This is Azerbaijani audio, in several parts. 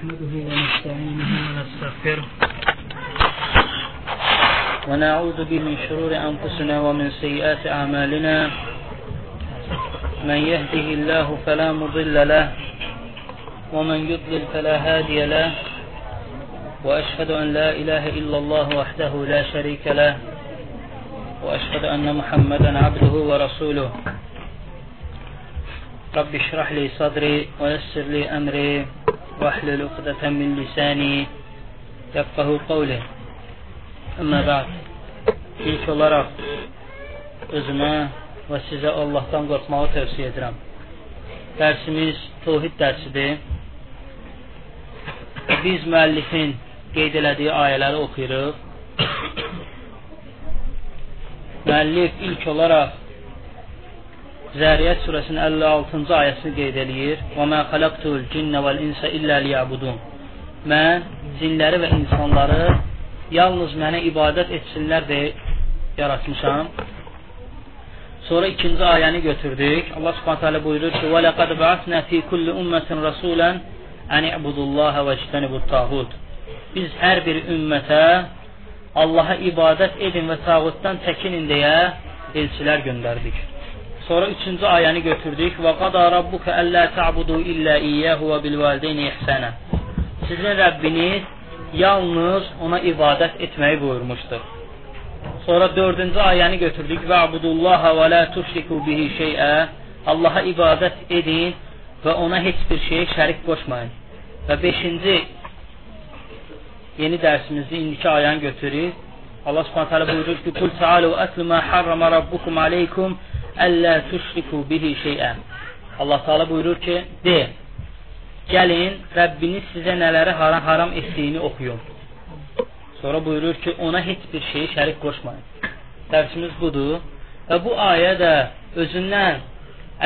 نحمده ونستعينه ونستغفره. ونعوذ به من شرور أنفسنا ومن سيئات أعمالنا. من يهده الله فلا مضل له ومن يضلل فلا هادي له. وأشهد أن لا إله إلا الله وحده لا شريك له وأشهد أن محمدا عبده ورسوله. رب اشرح لي صدري ويسر لي أمري. واحلل عقدة من لساني يفقه قولي Əmmə bəd, ilk olaraq özümə və sizə Allahdan qorxmağı tövsiyə edirəm. Dərsimiz Tohid dərsidir. Biz müəllifin qeyd elədiyi ayələri oxuyuruq. Müəllif ilk olaraq Zəriyyət surəsinin 56-cı ayəsini qeyd eləyir. Və mə xələqtul cinnə vəl insə illə liyabudun. Mən cinləri və insanları yalnız mənə ibadət etsinlər deyə yaratmışam. Sonra ikinci ayəni götürdük. Allah Subhanahu taala buyurur ki: "Və laqad ba'atna fi kulli ummetin rasulan an i'budullaha və ijtanibut tagut." Biz hər bir ümmətə Allaha ibadət edin və tağutdan çəkinin deyə elçilər göndərdik. Sonra üçüncü ayəni götürdük. "Və qada rabbuka alla ta'budu illa iyyahu və bil valideyni ihsana." Sizin Rəbbiniz yalnız ona ibadət etməyi buyurmuşdur. Sonra dördüncü ayəni götürdük və abudullaha və la tuşriku bihi şeyə Allaha ibadət edin və ona heç bir şey şərik qoşmayın. Və beşinci yeni dərsimizdə indiki ayəni götürürük. Allah Subhanahu taala buyurur ki: "Kul ta'alu atlu ma harrama rabbukum aleykum alla tushriku bihi şey'a." Allah Taala buyurur ki: "De, gəlin Rəbbiniz sizə nələri haram, haram etdiyini oxuyun. Sonra buyurur ki, ona heç bir şeyi şərik qoşmayın. Dərsimiz budur. Və bu ayə də özündən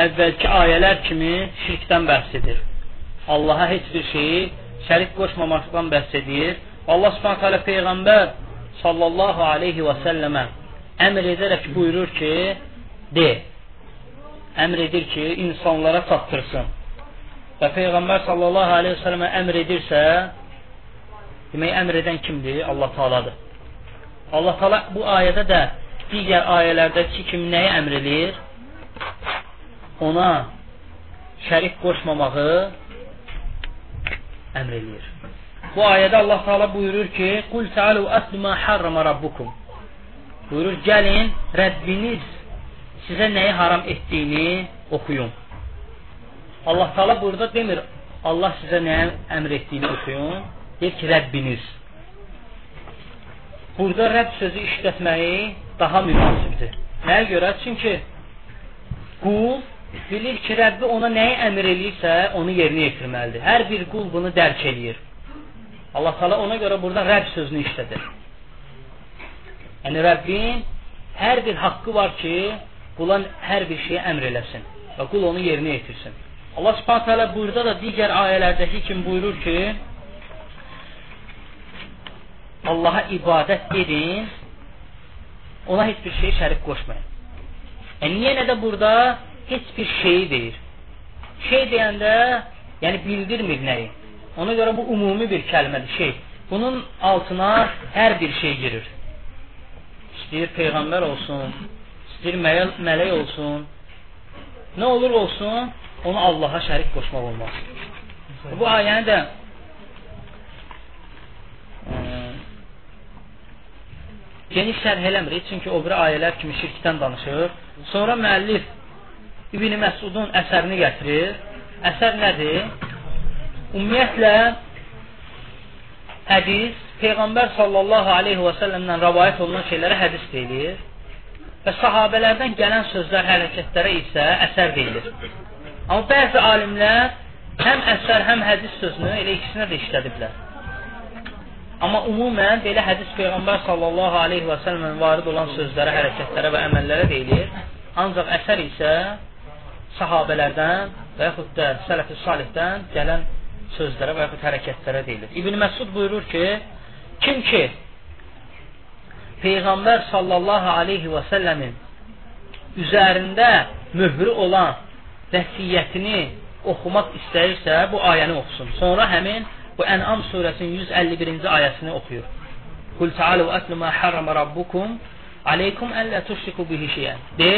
əvvəlki ayələr kimi şirkdən bəhs edir. Allaha heç bir şeyi şərik qoşmamaqdan bəhs edir. Allah Subhanahu taala peyğəmbər sallallahu alayhi və səlləmə əmr edərək buyurur ki, de. Əmr edir ki, insanlara çatdırsın və Peyğəmbər sallallahu aleyhi və sələmə əmr edirsə, demək, əmr edən kimdir? Allah taaladır. Allah taala bu ayədə də digər ayələrdəki kimi nəyi əmr edir? Ona şərik qoşmamağı əmr edir. Bu ayədə Allah taala buyurur ki: "Qul ta'alu aslu ma harrama rabbukum." Buyurur, gəlin Rəbbiniz sizə nəyi haram etdiyini oxuyun. Allah Taala burada demir Allah sizə nəyə əmr etdiyini oxuyun. Deyir ki, Rəbbiniz. Burada Rəbb sözü işlətməyi daha münasibdir. Nəyə görə? Çünki qul bilir ki, Rəbbi ona nəyi əmr eləyirsə, onu yerinə yetirməlidir. Hər bir qul bunu dərk eləyir. Allah Taala ona görə burada Rəbb sözünü işlədir. Yəni Rəbbin hər bir haqqı var ki, qula hər bir şeyə əmr eləsin və qul onu yerinə yetirsin. Allah Subhanahu taala burada da digər ayələrdəki kimi buyurur ki: Allaha ibadət edin, ona heç bir şey şərik qoşmayın. Yəni yenə də burada heç bir şey deyir. Şey deyəndə, yəni bildirmir nəyi. Ona görə bu ümumi bir kəlmədir, şey. Bunun altına hər bir şey girir. İstəyir peyğəmbər olsun, istəyir mələk olsun, nə olur olsun, onu Allaha şərik qoşmaq olmaz. Bu ayəni də e, geniş şərh eləmirik, çünki o biri ayələr kimi şirkdən danışır. Sonra müəllif İbn Məsudun əsərini gətirir. Əsər nədir? Ümumiyyətlə hədis Peyğəmbər sallallahu aleyhi və səlləmdən rəvayət olunan şeylərə hədis deyilir və sahabələrdən gələn sözlər, hərəkətlərə isə əsər deyilir. Amma bəzi alimlər həm əsər, həm hədis sözünü elə ikisinə də işlədiblər. Amma ümumən belə hədis Peyğəmbər sallallahu aleyhi və səlləmin varid olan sözlərə, hərəkətlərə və əməllərə deyilir. Ancaq əsər isə sahabələrdən və yaxud da sələf-i salihdən gələn sözlərə və yaxud hərəkətlərə deyilir. İbn Məsud buyurur ki, kim ki Peyğəmbər sallallahu aleyhi və səlləmin üzərində möhrü olan vəsiyyətini oxumaq istəyirsə, bu ayəni oxusun. Sonra həmin bu Ən'am surəsinin 151-ci ayəsini oxuyur. Qul ta'alu atlu ma harrama rabbukum aleykum əllə tuşriku bihi şeyən. De,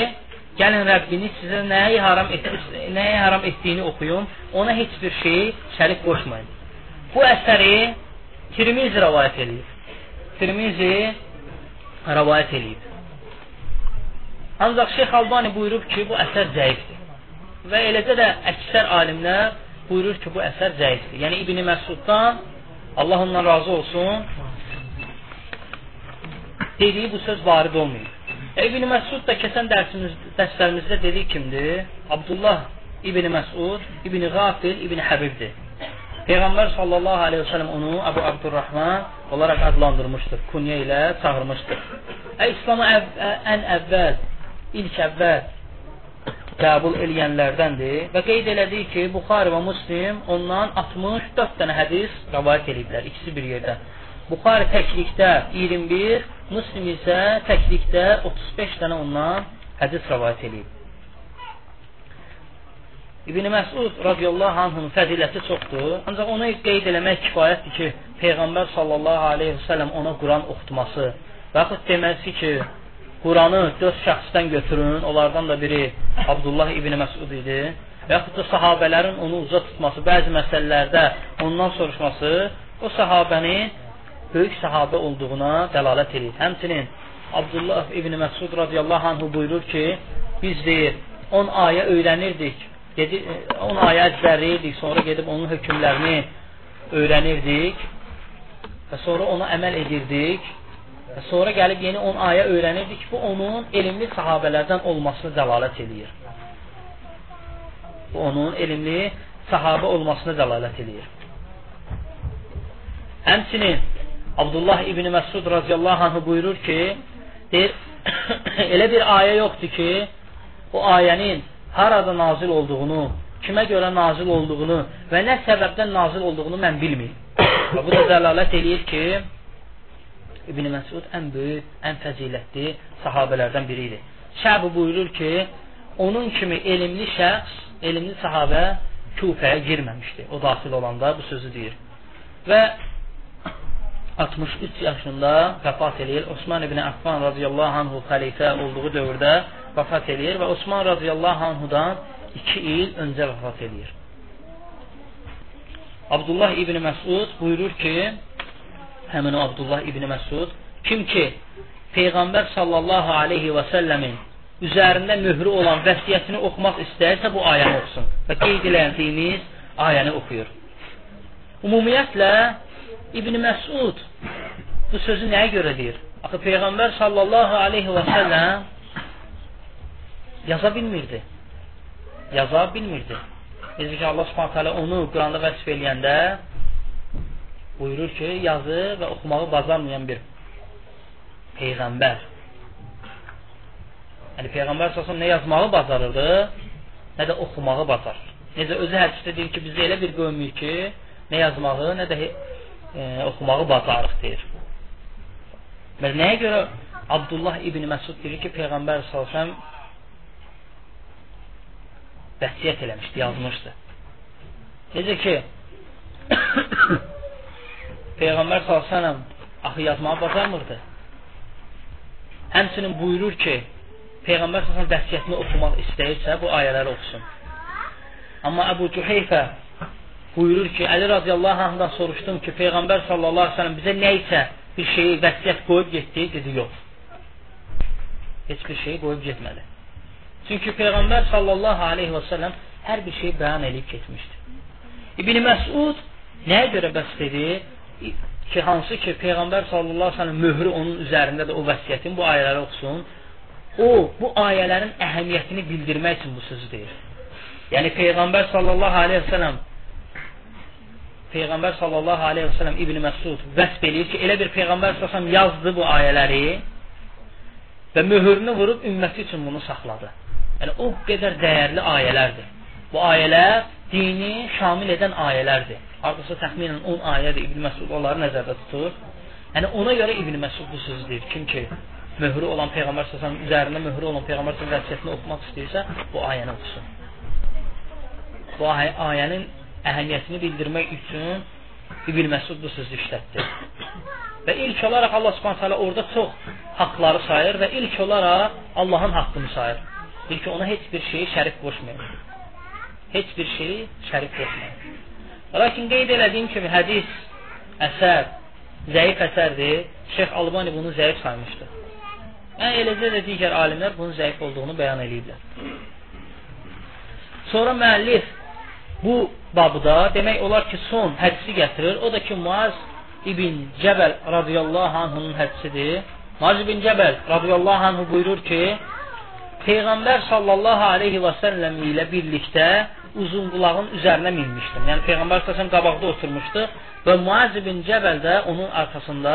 gəlin Rəbbiniz sizə nəyi haram, et, nəyi haram etdiyini oxuyun, ona heç bir şey şərik qoşmayın. Bu əsəri Tirmizi rəvayət edir. Tirmizi rəvayət edir. Ancaq Şeyx Albani buyurub ki, bu əsər zəifdir. Və eləcə də əksər alimlər buyurur ki, bu əsər zəifdir. Yəni İbn Məsuddan Allah ondan razı olsun dediyi bu söz varid olmayıb. E, İbn Məsud da keçən dərsimiz, dərslərimizdə dediyi kimdir? Abdullah İbn Məsud, İbn Qafil, İbn Həbibdir. Peyğəmbər sallallahu aleyhi və səlləm onu Əbu Abdurrahman olaraq adlandırmışdır, kunyə ilə çağırmışdır. E, İslam'a əv ən əvvəl, ilk əvvəl qəbul eləyənlərdəndir və qeyd elədik ki, Buxari və Muslim ondan 64 dənə hədis rəvayət ediblər, ikisi bir yerdə. Buxari təklikdə 21, Muslim isə təklikdə 35 dənə ondan hədis rəvayət edib. İbn Məsud radiyallahu anhunun fəziləti çoxdur. Ancaq onu qeyd eləmək kifayətdir ki, Peyğəmbər sallallahu aleyhi və səlləm ona Quran oxutması və yaxud deməsi ki, Quranı dörd şəxsdən götürün, onlardan da biri Abdullah ibn Məsud idi. Və yaxud da sahabələrin onu uca tutması, bəzi məsələlərdə ondan soruşması o sahabəni böyük sahabə olduğuna dəlalət edir. Həmçinin Abdullah ibn Məsud radiyallahu anhu buyurur ki, biz deyir 10 ayə öyrənirdik, 10 ayə əzbərləyirdik, sonra gedib onun hökmlərini öyrənirdik və sonra ona əməl edirdik Və sonra gəlib yeni 10 ayə öyrənirdi ki, bu onun elmli sahabələrdən olmasını dəlalət edir. Bu onun elmli sahabə olmasını dəlalət edir. Həmçinin Abdullah ibn Məsud radiyallahu anhu buyurur ki, deyir, elə bir ayə yoxdur ki, o ayənin harada nazil olduğunu, kimə görə nazil olduğunu və nə səbəbdən nazil olduğunu mən bilməyim. Və bu da dəlalət eləyir ki, İbn Məsud ən böyük, ən fəzilətli sahabələrdən biri idi. Şəbi buyurur ki, onun kimi elmli şəxs, elmli sahabə Kufəyə girməmişdi. O daxil olanda bu sözü deyir. Və 63 yaşında vəfat eləyir. Osman ibn Affan radiyallahu anhu xəlifə olduğu dövrdə vəfat eləyir və Osman radiyallahu anhudan 2 il öncə vəfat eləyir. Abdullah ibn Məsud buyurur ki, həmin o Abdullah ibn Məsud kim ki Peyğəmbər sallallahu aleyhi və səlləmin üzərində mührü olan vəsiyyətini oxumaq istəyirsə bu ayəni oxusun və qeyd elədiyimiz ayəni oxuyur. Ümumiyyətlə İbn Məsud bu sözü nəyə görə deyir? Axı Peyğəmbər sallallahu aleyhi və səlləm yaza bilmirdi. Yaza bilmirdi. Necə ki Allah Subhanahu taala onu Quranda vəsf eləyəndə buyurur ki, yazı və oxumağı bacarmayan bir peyğəmbər. Yəni peyğəmbər səsən nə yazmağı bacarırdı, nə də oxumağı bacar. Necə özü hədisdə deyir ki, biz elə bir qövmük ki, nə yazmağı, nə də e, oxumağı bacarıq deyir. Və nəyə görə Abdullah ibn Məsud deyir ki, peyğəmbər səsən vəsiyyət eləmişdi, yazmışdı. Necə ki Peyğəmbər s.ə.v axı yazmağı bacarmırdı. Həmçinin buyurur ki, Peyğəmbər s.ə.v vəsiyyətini oxumaq istəyirsə, bu ayələri oxusun. Amma Əbu Cüheyfə buyurur ki, Əli radiyallahu anhdan soruşdum ki, Peyğəmbər sellem bizə nə isə bir şeyi vəsiyyət qoyub getdi, dedi, yox. Heç bir şeyi qoyub getmədi. Çünki Peyğəmbər sallallahu aleyhi və səlləm hər bir şeyi bəyan edib getmişdi. İbn Məsud nəyə görə bəs dedi? ki, hansı ki Peyğəmbər sallallahu əleyhi və səlləm möhrü onun üzərindədir o vəsiyyətin bu ayələri oxusun. O bu ayələrin əhəmiyyətini bildirmək üçün bu sözü deyir. Yəni Peyğəmbər sallallahu əleyhi və səlləm Peyğəmbər sallallahu əleyhi və səlləm İbn Məsud vəsf eləyir ki, elə bir Peyğəmbər sallallahu yazdı bu ayələri və möhürünü vurub ümməti üçün bunu saxladı. Yəni o qədər dəyərli ayələrdir. Bu ayələr dini şamil edən ayələrdir. Hardasa təxminən 10 ayədir İbn Məsud onları nəzərdə tutur. Yəni ona görə İbn Məsud bu sözü deyir. Kim ki möhrü olan peyğəmbər sallallahu üzərində möhrü olan peyğəmbər sallallahu vəsiyyətini oxumaq istəyirsə, bu ayəni oxusun. Bu ay ayənin əhəmiyyətini bildirmək üçün İbn Məsud bu sözü işlətdi. Və ilk olaraq Allah Subhanahu taala orada çox haqları sayır və ilk olaraq Allahın haqqını sayır. İlk ona heç bir şeyi şərik qoşmayır. Heç bir şeyi şərik qoşmayır. Lakin qeyd elədiyim kimi hədis, əsər, zəif əsərdir. Şeyx Albani bunu zəif saymışdır. Yəni, eləcə də digər alimlər bunun zəif olduğunu bəyan ediblər. Sonra müəllif bu babda demək olar ki, son hədisi gətirir. O da ki, Muaz İbn Cəbəl radiyallahu anhunun hədisidir. Muaz ibn Cəbəl radiyallahu anhu buyurur ki, Peyğəmbər sallallahu aleyhi və səlləm ilə birlikdə uzun qulağın üzərinə minmişdim. Yəni Peyğəmbər sallallahu qabaqda oturmuşdu və Muaz ibn Cəbəl də onun arxasında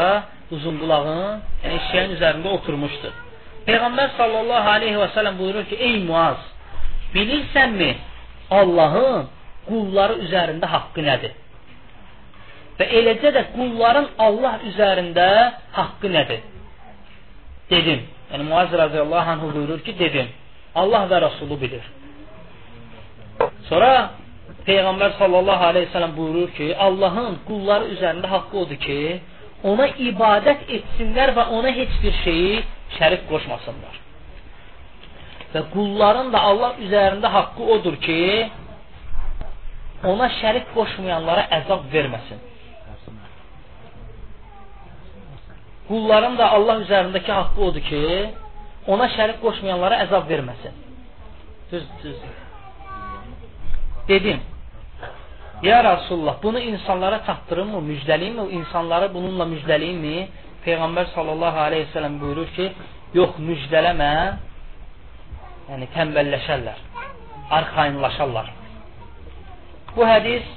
uzun qulağın, yəni eşeğin üzərində oturmuşdu. Peyğəmbər sallallahu aleyhi və səlləm buyurur ki, ey Muaz, bilirsənmi Allahın qulları üzərində haqqı nədir? Və eləcə də qulların Allah üzərində haqqı nədir? Dedim. Yəni Muaz radiyallahu anh buyurur ki, dedim. Allah və Rasulü bilir. Sonra Peyğəmbər sallallahu aleyhi ve sellem buyurur ki, Allahın qulları üzərində haqqı odur ki, ona ibadət etsinlər və ona heç bir şeyi şərik qoşmasınlar. Və qulların da Allah üzərində haqqı odur ki, ona şərik qoşmayanlara əzab verməsin. Qulların da Allah üzərindəki haqqı odur ki, ona şərik qoşmayanlara əzab verməsin. Düz, düz. Dedim, Ya Rasulullah, bunu insanlara çatdırırmı, müjdəliyimmi, insanları bununla müjdəliyimmi? Peyğəmbər sallallahu aleyhi ve sellem buyurur ki, yox, müjdələmə, yəni tənbəlləşərlər, arxayınlaşarlar. Bu hədis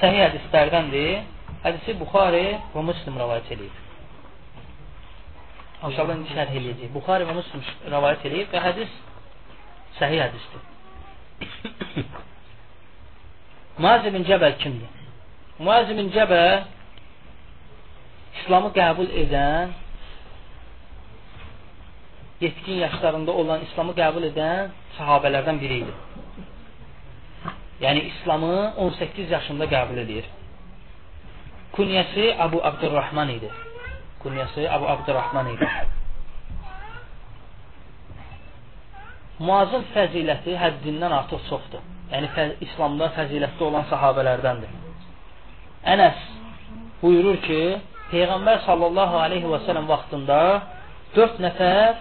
səhih hədislərdəndir. Hədisi Buxari və Müslim rəvayət edib. İnşallah indi şərh eləyəcək. Buxari və Müslim rəvayət edib və hədis səhih hədisdir. Muaz ibn Cəbəl kimdir? Muaz ibn Cəbəl İslamı qəbul edən yetkin yaşlarında olan İslamı qəbul edən sahabələrdən biri idi. Yəni İslamı 18 yaşında qəbul edir. Kunyəsi Abu Abdurrahman idi. Kunyəsi Abu Abdurrahman idi. Muazın fəziləti həddindən artıq çoxdur. Yəni fəz İslamda fəzilətli olan sahabələrdəndir. Ənəs buyurur ki, Peyğəmbər sallallahu aleyhi və sələm vaxtında 4 nəfər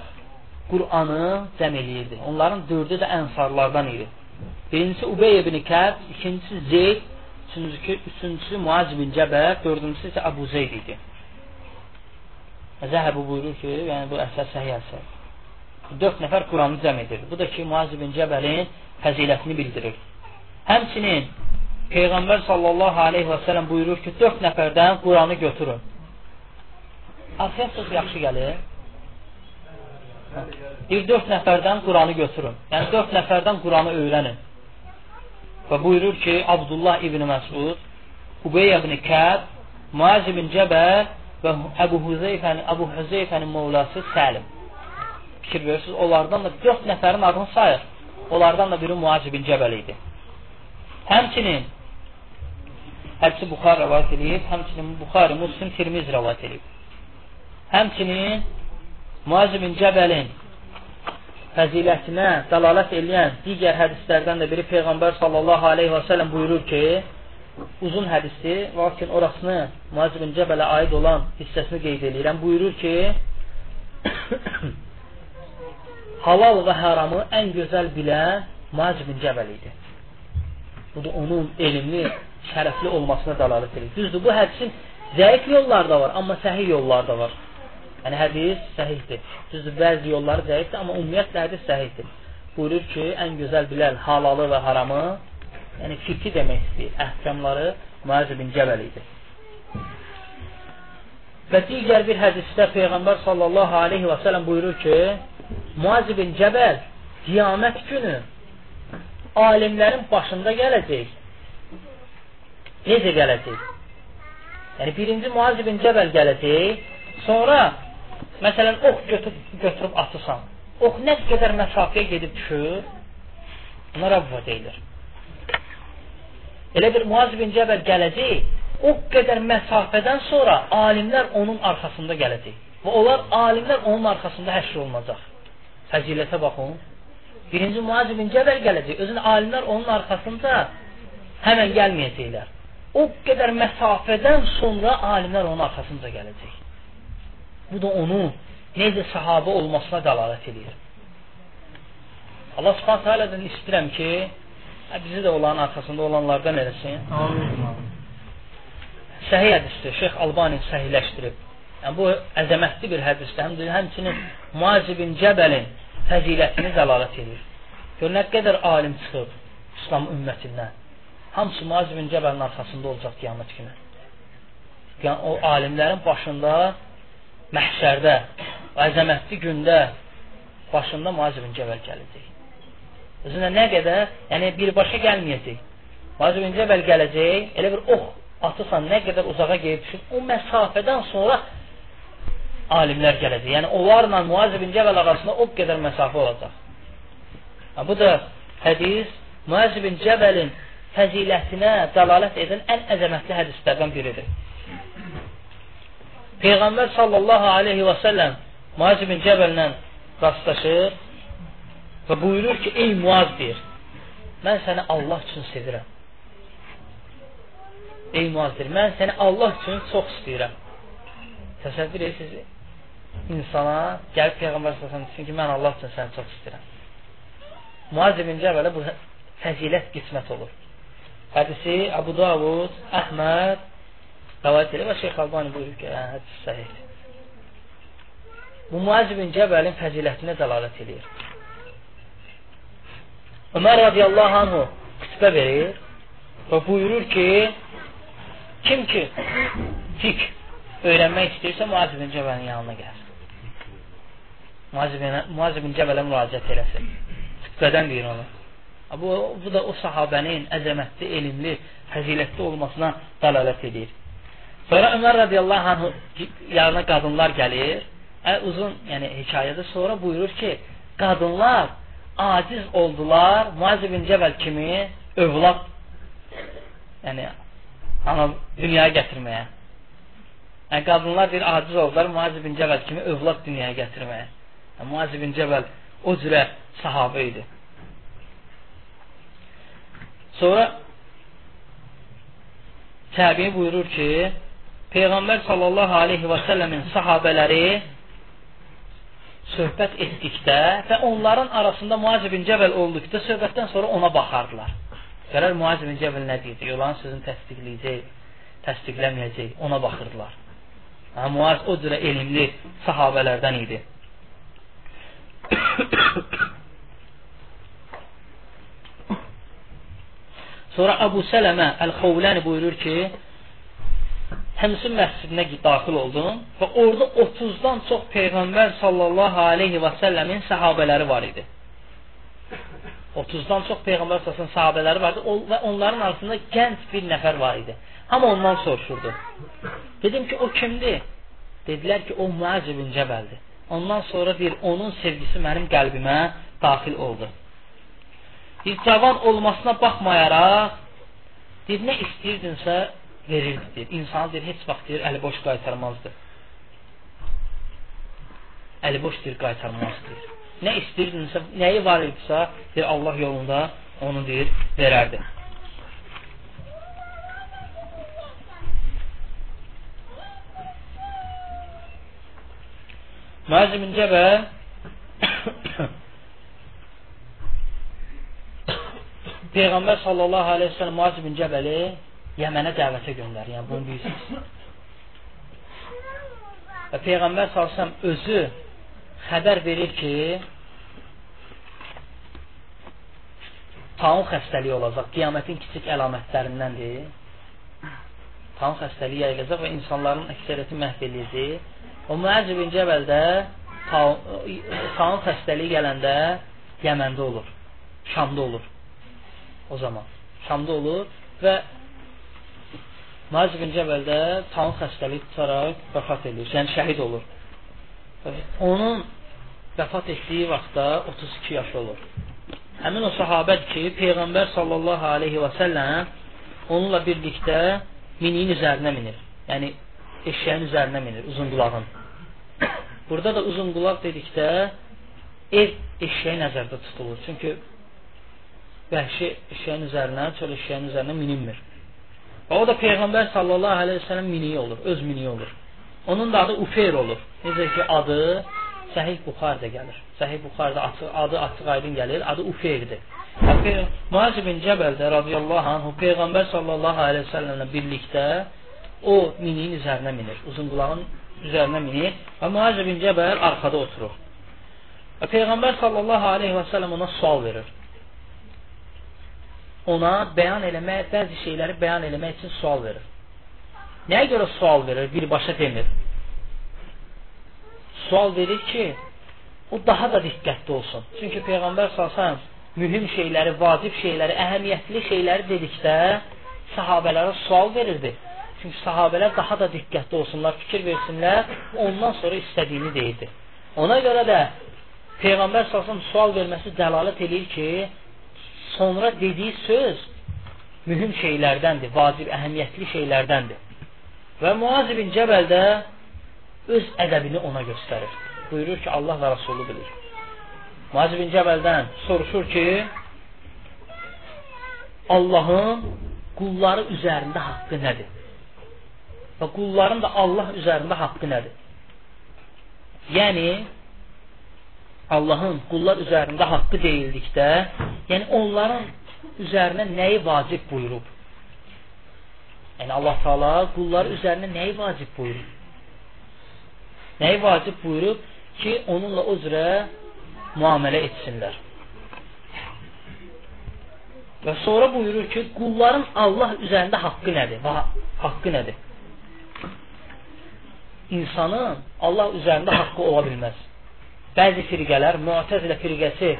Qur'anı cəm eləyirdi. Onların dördü də ənsarlardan idi. Birincisi Ubey ibn Kəb, ikincisi Zeyd, üçüncüsü, üçüncüsü Muaz bin Cəbər, dördüncüsü isə Əbu Zeyd idi. Zəhəbi buyurur ki, yəni bu əsər səhiyyə əsər. Dörd nəfər Quranı cəm edir. Bu da ki, Muaz bin Cəbəlin fəzilətini bildirir. Həmçinin Peyğəmbər sallallahu aleyhi və sələm buyurur ki, dörd nəfərdən Quranı götürün. Arxaya söz yaxşı gəlir. Bir dörd nəfərdən Quranı götürün. Yəni dörd nəfərdən Quranı öyrənin. Və buyurur ki, Abdullah ibn Məsud, Ubey ibn Kəb, Muaz ibn Cəbəl və Əbu Hüzeyfənin, Əbu Hüzeyfənin mövlası Səlim. Fikir verirsiniz, onlardan da dörd nəfərin adını sayır. Onlardan da biri Muaz ibn Cəbəl idi. Həmçinin hədisi Buxar rəvayət edib, həmçinin Buxari, Muslim, Tirmiz rəvayət edib. Həmçinin Muaz ibn Cəbəlin fəzilətinə dəlalət eləyən digər hədislərdən də biri Peyğəmbər sallallahu aleyhi və səlləm buyurur ki, uzun hədisi, lakin orasını Muaz ibn Cəbələ aid olan hissəsini qeyd edirəm. Buyurur ki, halal və haramı ən gözəl bilən Muaz ibn Cəbəl idi. Bu da onun elmli, şərəfli olmasına dəlalət edir. Düzdür, bu hədisin zəif yolları da var, amma səhih yolları da var. Yəni hədis səhihdir. Düzdür, bəzi yolları zəifdir, amma ümumiyyətlə hədis səhihdir. Buyurur ki, ən gözəl bilən halalı və haramı, yəni fiqhi demək istəyir, əhkamları Muaz bin Cəbəl idi. Və digər bir hədisdə Peyğəmbər sallallahu aleyhi və sələm buyurur ki, Muaz bin Cəbəl qiyamət günü alimlərin başında gələcək. Necə gələcək? Yəni birinci Muaz bin Cəbəl gələcək, sonra Məsələn, ox götürüb, götürüb atırsan. Ox nə qədər məsafəyə gedib düşür, buna Rabbə deyilir. Elə bir Muaz bin Cəbər gələcək, o qədər məsafədən sonra alimlər onun arxasında gələcək. Və onlar alimlər onun arxasında həşr olunacaq. Fəzilətə baxın. Birinci Muaz ibn Cəbəl gələcək. Özün alimlər onun arxasında həmən gəlməyəcəklər. O qədər məsafədən sonra alimlər onun arxasında gələcək. Bu da onun necə sahabə olmasına dəlalət edir. Allah Subhanahu taalədən istəyirəm ki, bizi də onların arxasında olanlardan eləsin. Amin. Səhih hədisdir. Şeyx Albani səhihləşdirib. Yəni bu əzəmətli bir hədisdir. Həm də həmçinin Muaz ibn Cəbəlin fəzilətini dəlalət edir. Gör nə qədər alim çıxıb İslam ümmətindən. Hamısı Muaz ibn Cəbəlin arxasında olacaq qiyamət günü. Yəni o alimlərin başında məhşərdə, əzəmətli gündə başında Muaz ibn Cəbəl gələcək. Özünə nə qədər, yəni birbaşa gəlməyəcək. Muaz ibn Cəbəl gələcək, elə bir ox atırsan, nə qədər uzağa gedib düşün, o məsafədən sonra alimlər gələcək. Yəni onlarla Muaz ibn Cəbəl arasında o qədər məsafə olacaq. Bu da hədis Muaz ibn Cəbəlin fəzilətinə dəlalət edən ən əzəmətli hədislərdən biridir. Peyğəmbər sallallahu aleyhi və səlləm Muaz ibn Cəbəllə rastlaşır və buyurur ki, ey Muaz deyir, mən səni Allah üçün sevirəm. Ey Muaz deyir, mən səni Allah üçün çox istəyirəm. Təsəvvür edirsiniz, insana gəlib Peyğəmbər sallallahu desin ki, mən Allah üçün səni çox istəyirəm. Muaz ibn Cəbələ bu fəzilət qismət olur. Hədisi Abu Davud, Əhməd rəvayət edir və Şeyx Albani buyurur ki, hə, hədis səhihdir. Bu Muaz ibn Cəbəlin fəzilətinə dəlalət edir. Ömər radiyallahu anhu xütbə verir və buyurur ki, kim ki fik öyrənmək istəyirsə Muaz ibn Cəbəlin yanına gəlir. Muaz ibn Cəbələ müraciət eləsin. Xütbədən deyir onu. Bu, bu da o sahabənin əzəmətli, elmli, fəzilətli olmasına dəlalət edir. Sonra Ömər radiyallahu anh yanına qadınlar gəlir. Ə, uzun yəni hekayədə sonra buyurur ki, qadınlar aciz oldular Muaz ibn Cəbəl kimi övlad yəni ana dünyaya gətirməyə. Yəni qadınlar bir aciz oldular Muaz ibn Cəbəl kimi övlad dünyaya gətirməyə. Muaz ibn Cəbəl o cürə sahabə idi. Sonra təbiin buyurur ki, Peyğəmbər sallallahu aleyhi və səlləmin sahabələri söhbət etdikdə və onların arasında Muaz ibn Cəbəl olduqda söhbətdən sonra ona baxardılar. Görər Muaz ibn Cəbəl nə deyəcək, olan sözünü təsdiqləyəcək, təsdiqləməyəcək, ona baxırdılar. Ha, Muaz o cürə elmli sahabələrdən idi. Sonra Əbu Sələmə Əl-Xovləni buyurur ki, Həmsin məscidinə daxil oldum və orada 30-dan çox Peyğəmbər sallallahu aleyhi və səlləmin səhabələri var idi. 30-dan çox Peyğəmbər sallallahu sahabələri var idi və onların arasında gənc bir nəfər var idi. Hamı ondan soruşurdu. Dedim ki, o kimdir? Dedilər ki, o Muaz ibn Cəbəldir. Ondan sonra deyir, onun sevgisi mənim qəlbimə daxil oldu. Bir cavan olmasına baxmayaraq, deyir, nə istəyirdinsə verirdi, deyir. İnsanı deyir, heç vaxt deyir, əli boş qaytarmazdı. Əli boş deyir, qaytarmazdı, deyir. Nə istəyirdinsə, nəyi var idisə, deyir, Allah yolunda onu deyir, verərdi. Muaz ibn Cəbəl Peyğəmbər sallallahu aleyhi ve sellem Muaz ibn Cəbəli Yəmənə dəvətə göndərir. Yəni bunu bilirsiniz. Və Peyğəmbər sallallahu özü xəbər verir ki, taun xəstəliyi olacaq. Qiyamətin kiçik əlamətlərindəndir. Taun xəstəliyi yayılacaq və insanların əksəriyyəti məhv ediləcək. O Müəz ibn Cəbəldə taun xəstəliyi gələndə Yəməndə olur. Şamda olur. O zaman. Şamda olur və Müəz ibn Cəbəldə taun xəstəliyi tutaraq vəfat edir. Yəni şəhid olur. Onun vəfat etdiyi vaxtda 32 yaş olur. Həmin o sahabədir ki, Peyğəmbər sallallahu aleyhi və səlləm onunla birlikdə miniyin üzərinə minir. Yəni eşyəyin üzərinə minir, uzun qulağın. Burada da uzun qulaq dedikdə ev eşyəyə nəzərdə tutulur. Çünki vəhşi eşyəyin üzərinə, çöl eşyəyin üzərinə minilmir. O da Peyğəmbər sallallahu aleyhi ve sellem miniyi olur, öz miniyi olur. Onun da adı Ufeyr olur. Necə ki adı Səhih Buxarda gəlir. Səhih Buxarda adı açıq aydın gəlir, adı Uferdir. Muaz bin Cəbəl də radiyallahu anh Peyğəmbər sallallahu aleyhi ve sellemlə birlikdə o miniyin üzərinə minir. Uzun qulağın üzərinə minir və Muaz bin Cəbəl arxada oturur. Və Peyğəmbər sallallahu aleyhi və səlləm ona sual verir. Ona bəyan eləmək, bəzi şeyləri bəyan eləmək üçün sual verir. Nəyə görə sual verir? Birbaşa demir. Sual verir ki, o daha da diqqətli olsun. Çünki Peyğəmbər sallallahu mühüm şeyləri, vacib şeyləri, əhəmiyyətli şeyləri dedikdə sahabələrə sual verirdi. Çünki sahabələr daha da diqqətli olsunlar, fikir versinlər, ondan sonra istədiyini deyirdi. Ona görə də Peyğəmbər salsın sual verməsi dəlalət edir ki, sonra dediyi söz mühüm şeylərdəndir, vacib, əhəmiyyətli şeylərdəndir. Və Muaz ibn Cəbəl də öz ədəbini ona göstərir. Buyurur ki, Allah və Rasulü bilir. Muaz bin Cəbəldən soruşur ki, Allahın qulları üzərində haqqı nədir? Və qulların da Allah üzərində haqqı nədir? Yəni, Allahın qullar üzərində haqqı deyildikdə, yəni onların üzərinə nəyi vacib buyurub? Yəni Allah Taala qullar üzərinə nəyi vacib buyurub? Nəyi vacib buyurub ki, onunla o cürə müamilə etsinlər. Və sonra buyurur ki, qulların Allah üzərində haqqı nədir? Və haqqı nədir? İnsanın Allah üzərində haqqı ola bilməz. Bəzi firqələr, Mu'təzilə firqəsi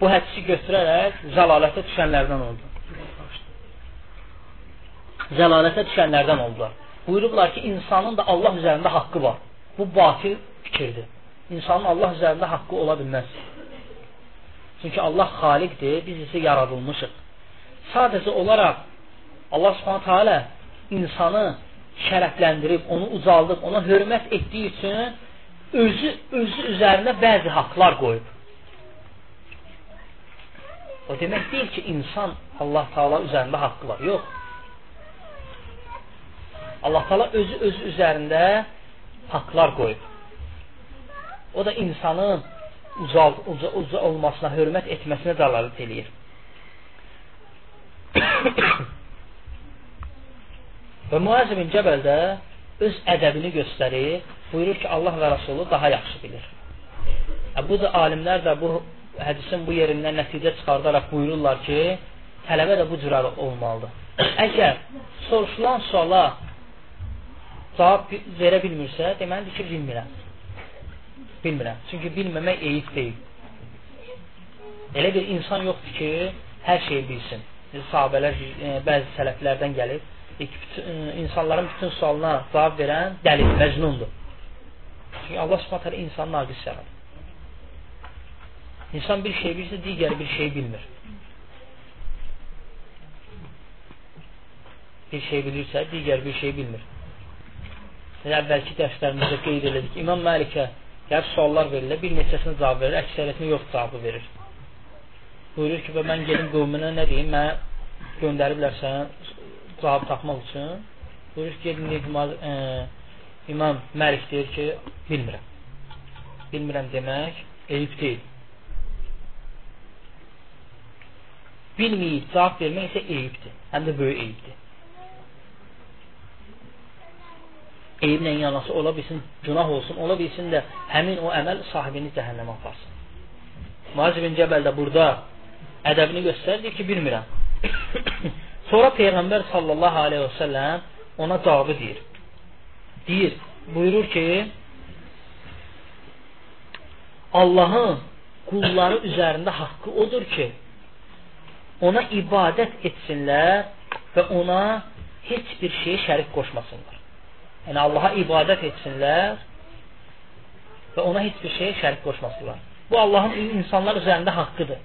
bu hədisi götürərək zəlalətə düşənlərdən oldu. Zəlalətə düşənlərdən oldular. Buyurublar ki, insanın da Allah üzərində haqqı var. Bu batil fikirdir insanın Allah üzərində haqqı ola bilməz. Çünki Allah xaliqdir, biz isə yaradılmışıq. Sadəcə olaraq Allah Subhanahu taala insanı şərəfləndirib, onu ucaldıb, ona hörmət etdiyi üçün özü özü üzərinə bəzi haqqlar qoyub. O demək deyil ki, insan Allah Taala üzərində haqqı var. Yox. Allah Taala özü özü üzərində haqqlar qoyub. O da insanın ucal, uca, uca olmasına, hörmət etməsinə dəlalət eləyir. və Muaz bin Cəbəl də öz ədəbini göstərir, buyurur ki, Allah və Rasulü daha yaxşı bilir. Bu da alimlər də bu hədisin bu yerindən nəticə çıxardaraq buyururlar ki, tələbə də bu cür olmalıdır. Əgər soruşulan suala cavab verə bilmirsə, deməlidir ki, bilmirəm. Bilmirəm. Çünki bilməmək eyib deyil. Elə bir insan yoxdur ki, hər şeyi bilsin. Sahabələr, e, bəzi sələflərdən gəlib, e, insanların bütün sualına cavab verən dəlil, məcnundur. Çünki Allah subhanətə insanı naqis yaradır. İnsan bir şey bilirsə, digər bir şey bilmir. Bir şey bilirsə, digər bir şey bilmir. Əvvəlki dərslərimizdə qeyd elədik. İmam Məlikə Gəlib suallar verilir, bir neçəsini cavab verir, əksəriyyətini yox cavabı verir. Buyurur ki, mən gedim qövmünə nə deyim, mənə göndəriblər sənə cavab tapmaq üçün. Buyurur ki, gedin e, İmam Məlik deyir ki, bilmirəm. Bilmirəm demək eyib deyil. Bilməyib cavab vermək isə eyibdir. Həm də böyük eyibdir. eyiblə yanaşı ola bilsin, günah olsun, ola bilsin də həmin o əməl sahibini cəhənnəmə aparsın. Muaz bin Cəbəl də burada ədəbini göstərir ki, bilmirəm. Sonra Peyğəmbər sallallahu aleyhi və səlləm ona cavabı deyir. Deyir, buyurur ki, Allahın qulları üzərində haqqı odur ki, ona ibadət etsinlər və ona heç bir şeyi şərik qoşmasınlar. Yəni Allaha ibadət etsinlər və ona heç bir şey şərik qoşmasınlar. Bu Allahın insanlar üzərində haqqıdır.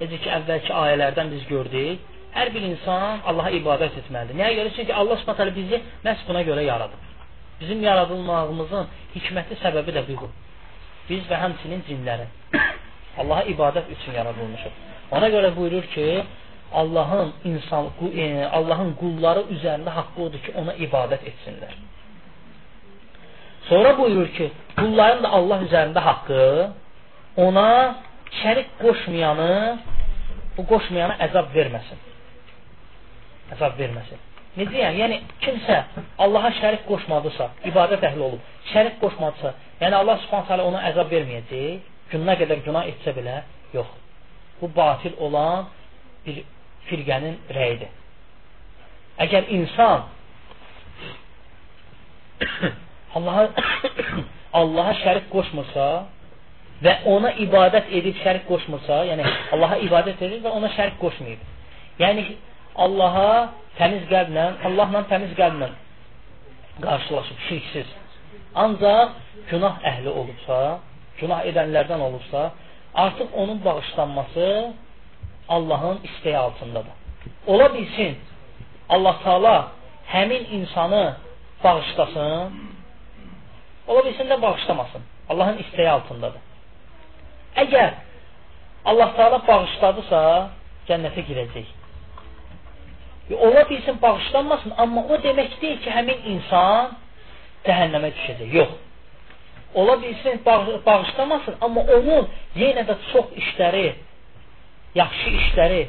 Necə ki, əvvəlki ayələrdən biz gördük. Hər bir insan Allaha ibadət etməlidir. Nəyə görə? Çünki Allah Subhanahu bizi məhz buna görə yaradıb. Bizim yaradılmağımızın hikməti səbəbi də budur. Biz və həmçinin cinlərin Allaha ibadət üçün yaradılmışıq. Ona görə buyurur ki, Allahın insan e, Allahın qulları üzərində haqqı odur ki, ona ibadət etsinlər. Sonra buyurur ki, qulların da Allah üzərində haqqı ona şərik qoşmayanı bu qoşmayana əzab verməsin. Əzab verməsin. Necə yəni? Yəni kimsə Allaha şərik qoşmadısa, ibadət əhli olub, şərik qoşmadısa, yəni Allah Subhanahu taala ona əzab verməyəcək. Günə qədər günah etsə belə, yox. Bu batil olan bir firqənin rəyidir. Əgər insan Allaha Allaha şərik qoşmursa və ona ibadət edib şərik qoşmursa, yəni Allaha ibadət edib və ona şərik qoşmayıb. Yəni Allaha təmiz qəlblə, Allahla təmiz qəlblə qarşılaşıb şirksiz. Ancaq günah əhli olubsa, günah edənlərdən olubsa, artıq onun bağışlanması Allahın istəyi altındadır. Ola bilsin Allah Taala həmin insanı bağışlasın, ola bilsin də bağışlamasın. Allahın istəyi altındadır. Əgər Allah Taala bağışladısa, cənnətə girəcək. Ola bilsin bağışlanmasın, amma o demək deyil ki, həmin insan cəhənnəmə düşəcək. Yox. Ola bilsin bağışlamasın, amma onun yenə də çox işləri, yaxşı işləri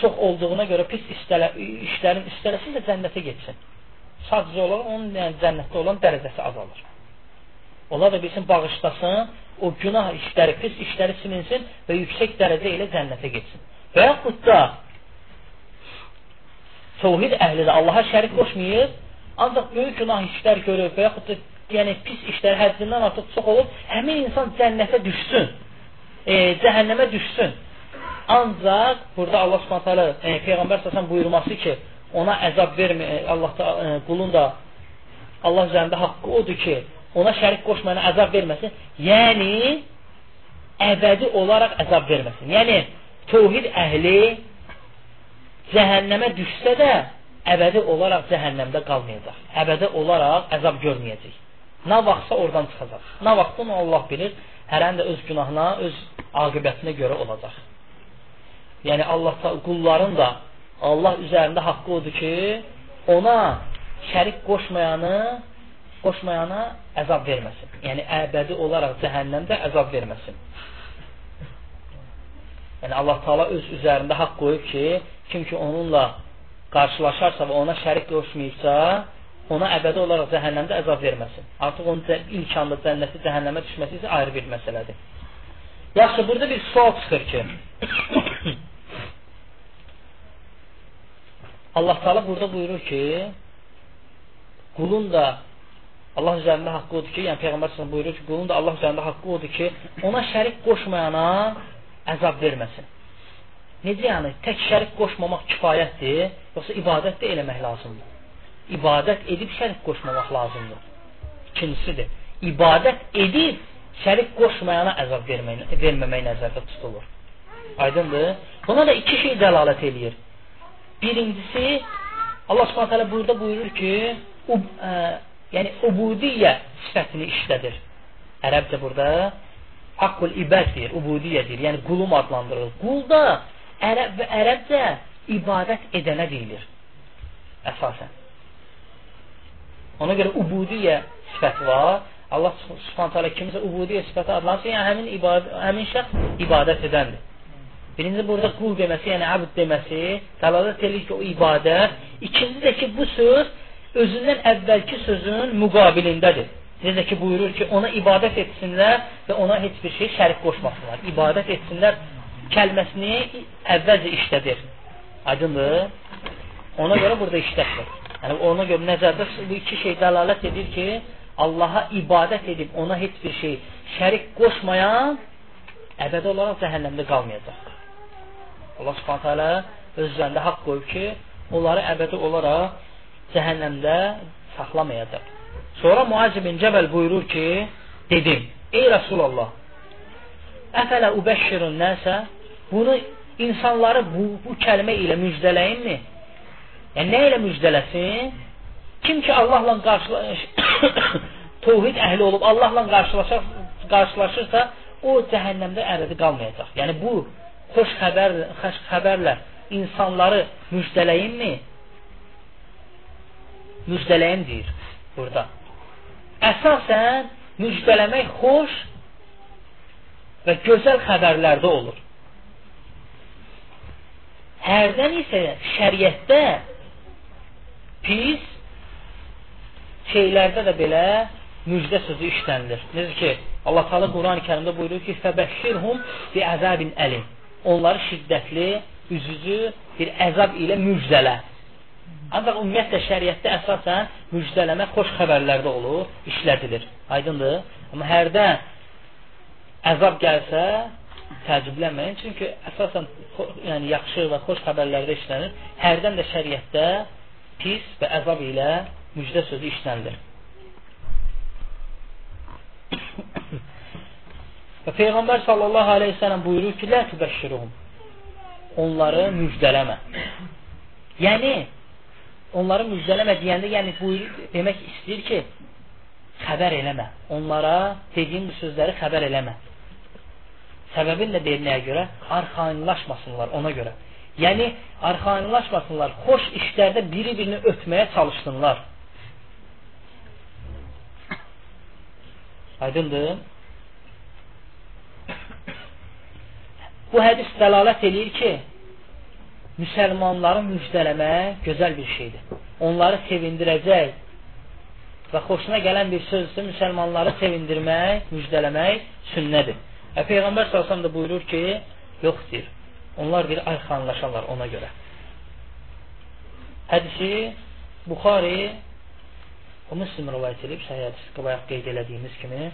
çox olduğuna görə pis istələ, işlərin istələsin də cənnətə getsin. Sadəcə olaraq onun yəni, cənnətdə olan dərəcəsi azalır. Onlar da bilsin, bağışlasın, o günah işləri, pis işləri silinsin və yüksək dərəcə ilə cənnətə getsin. Və yaxud da təvhid əhli də Allaha şərik qoşmayıb, ancaq böyük günah işlər görür və yaxud da yəni pis işlər həddindən artıq çox olub, həmin insan cənnətə düşsün, e, cəhənnəmə düşsün. Ancaq burada Allah Subhanahu taala e, peyğəmbər səsən buyurması ki, ona əzab vermə, e, Allah da e, qulun da Allah üzərində haqqı odur ki, ona şərik qoşmayana əzab verməsin. Yəni əbədi olaraq əzab verməsin. Yəni tövhid əhli cəhənnəmə düşsə də əbədi olaraq cəhənnəmdə qalmayacaq. Əbədi olaraq əzab görməyəcək. Nə vaxtsa oradan çıxacaq. Nə vaxtda onu Allah bilir. Hərən də öz günahına, öz aqibətinə görə olacaq. Yəni Allah qulların da Allah üzərində haqqı odur ki, ona şərik qoşmayanı qoşmayana əzab verməsin. Yəni əbədi olaraq cəhənnəmdə əzab verməsin. Yəni Allah Taala öz üzərində haqq qoyub ki, kim ki onunla qarşılaşarsa və ona şərik qoşmayırsa, ona əbədi olaraq cəhənnəmdə əzab verməsin. Artıq onun ilk anda cənnəti cəhənnəmə düşməsi isə ayrı bir məsələdir. Yaxşı, burada bir sual çıxır ki, Allah Taala burada buyurur ki, qulun da Allah üzərində haqqı odur ki, yəni Peyğəmbər s.ə.v buyurur ki, qulun da Allah üzərində haqqı odur ki, ona şərik qoşmayana əzab verməsin. Necə yəni? Tək şərik qoşmamaq kifayətdir, yoxsa ibadət də eləmək lazımdır. İbadət edib şərik qoşmamaq lazımdır. İkincisidir. İbadət edib şərik qoşmayana əzab vermək, verməmək nəzərdə tutulur. Aydındır? Buna da iki şey dəlalət eləyir. Birincisi, Allah subhanət burada buyurur ki, ub, ə, yəni ubudiyyə sifətini işlədir. Ərəbcə burada haqqul ibad deyir, ubudiyyə deyir, yəni qulum adlandırılır. Qul da ərəb və ərəbcə ibadət edənə deyilir. Əsasən. Ona görə ubudiyyə sifəti var. Allah subhanət hələ kimsə ubudiyyə sifəti adlansın, yəni həmin, ibad həmin şəxs ibadət edəndir. Birinci burada qul deməsi, yəni əbd deməsi dəlalət edir ki, o ibadət. İkinci də ki, bu söz özündən əvvəlki sözün müqabilindədir. Necə ki, buyurur ki, ona ibadət etsinlər və ona heç bir şey şərik qoşmasınlar. İbadət etsinlər kəlməsini əvvəlcə işlədir. Aydındır? Ona görə burada işlətmir. Yəni, ona görə nəzərdə bu iki şey dəlalət edir ki, Allaha ibadət edib ona heç bir şey şərik qoşmayan əbədi olaraq cəhənnəmdə qalmayacaq. Allah subhanət hələ öz üzərində haqq qoyub ki, onları əbədi olaraq cəhənnəmdə saxlamayacaq. Sonra Muaz bin Cəbəl buyurur ki, dedim, ey Rasulallah, əfələ ubəşşirun nəsə, bunu insanları bu, bu kəlmə ilə müjdələyinmi? Yəni, nə ilə müjdələsin? Kim ki Allahla qarşılaş təvhid əhli olub Allahla qarşılaşır, qarşılaşırsa, o cəhənnəmdə əbədi qalmayacaq. Yəni bu xoş xəbər, xoş xəbərlə insanları müjdələyinmi? Müjdələyin deyir burada. Əsasən müjdələmək xoş və gözəl xəbərlərdə olur. Hərdən isə şəriətdə pis şeylərdə də belə müjdə sözü işlənilir. Necə ki, Allah Teala Quran-ı Kərimdə buyurur ki, "Fəbəşşirhum bi əzabin əlim." Onları şiddətli, üzücü bir əzab ilə müjdələ. Ancaq ümumiyyətlə şəriətdə əsasən müjdələmə xoş xəbərlərdə olur, işlədilir. Aydındır? Amma hərdən əzab gəlsə, təəccüblənməyin. Çünki əsasən yəni yaxşı və xoş xəbərlərdə işlənir. Hərdən də şəriətdə pis və əzab ilə müjdə sözü işlənilir. və Peyğəmbər sallallahu aleyhi ve sellem buyurur ki, Lə tübəşşiruhum. Onları müjdələmə. Yəni, onları müjdələmə deyəndə, yəni buyurur, demək istəyir ki, xəbər eləmə. Onlara dediyim bu sözləri xəbər eləmə. Səbəbin də deyilməyə görə arxainlaşmasınlar ona görə. Yəni, arxainlaşmasınlar, xoş işlərdə biri-birini ötməyə çalışsınlar. Aydındır? Bu hədis dəlalət eləyir ki, müsəlmanları müjdələmək gözəl bir şeydir. Onları sevindirəcək və xoşuna gələn bir sözdür, müsəlmanları sevindirmək, müjdələmək sünnədir. Və Peyğəmbər salsam da buyurur ki, yox deyir. Onlar bir arxanlaşarlar ona görə. Hədisi Buxari o Müslim rivayət edib, səhih hədis qabaq qeyd elədiyimiz kimi.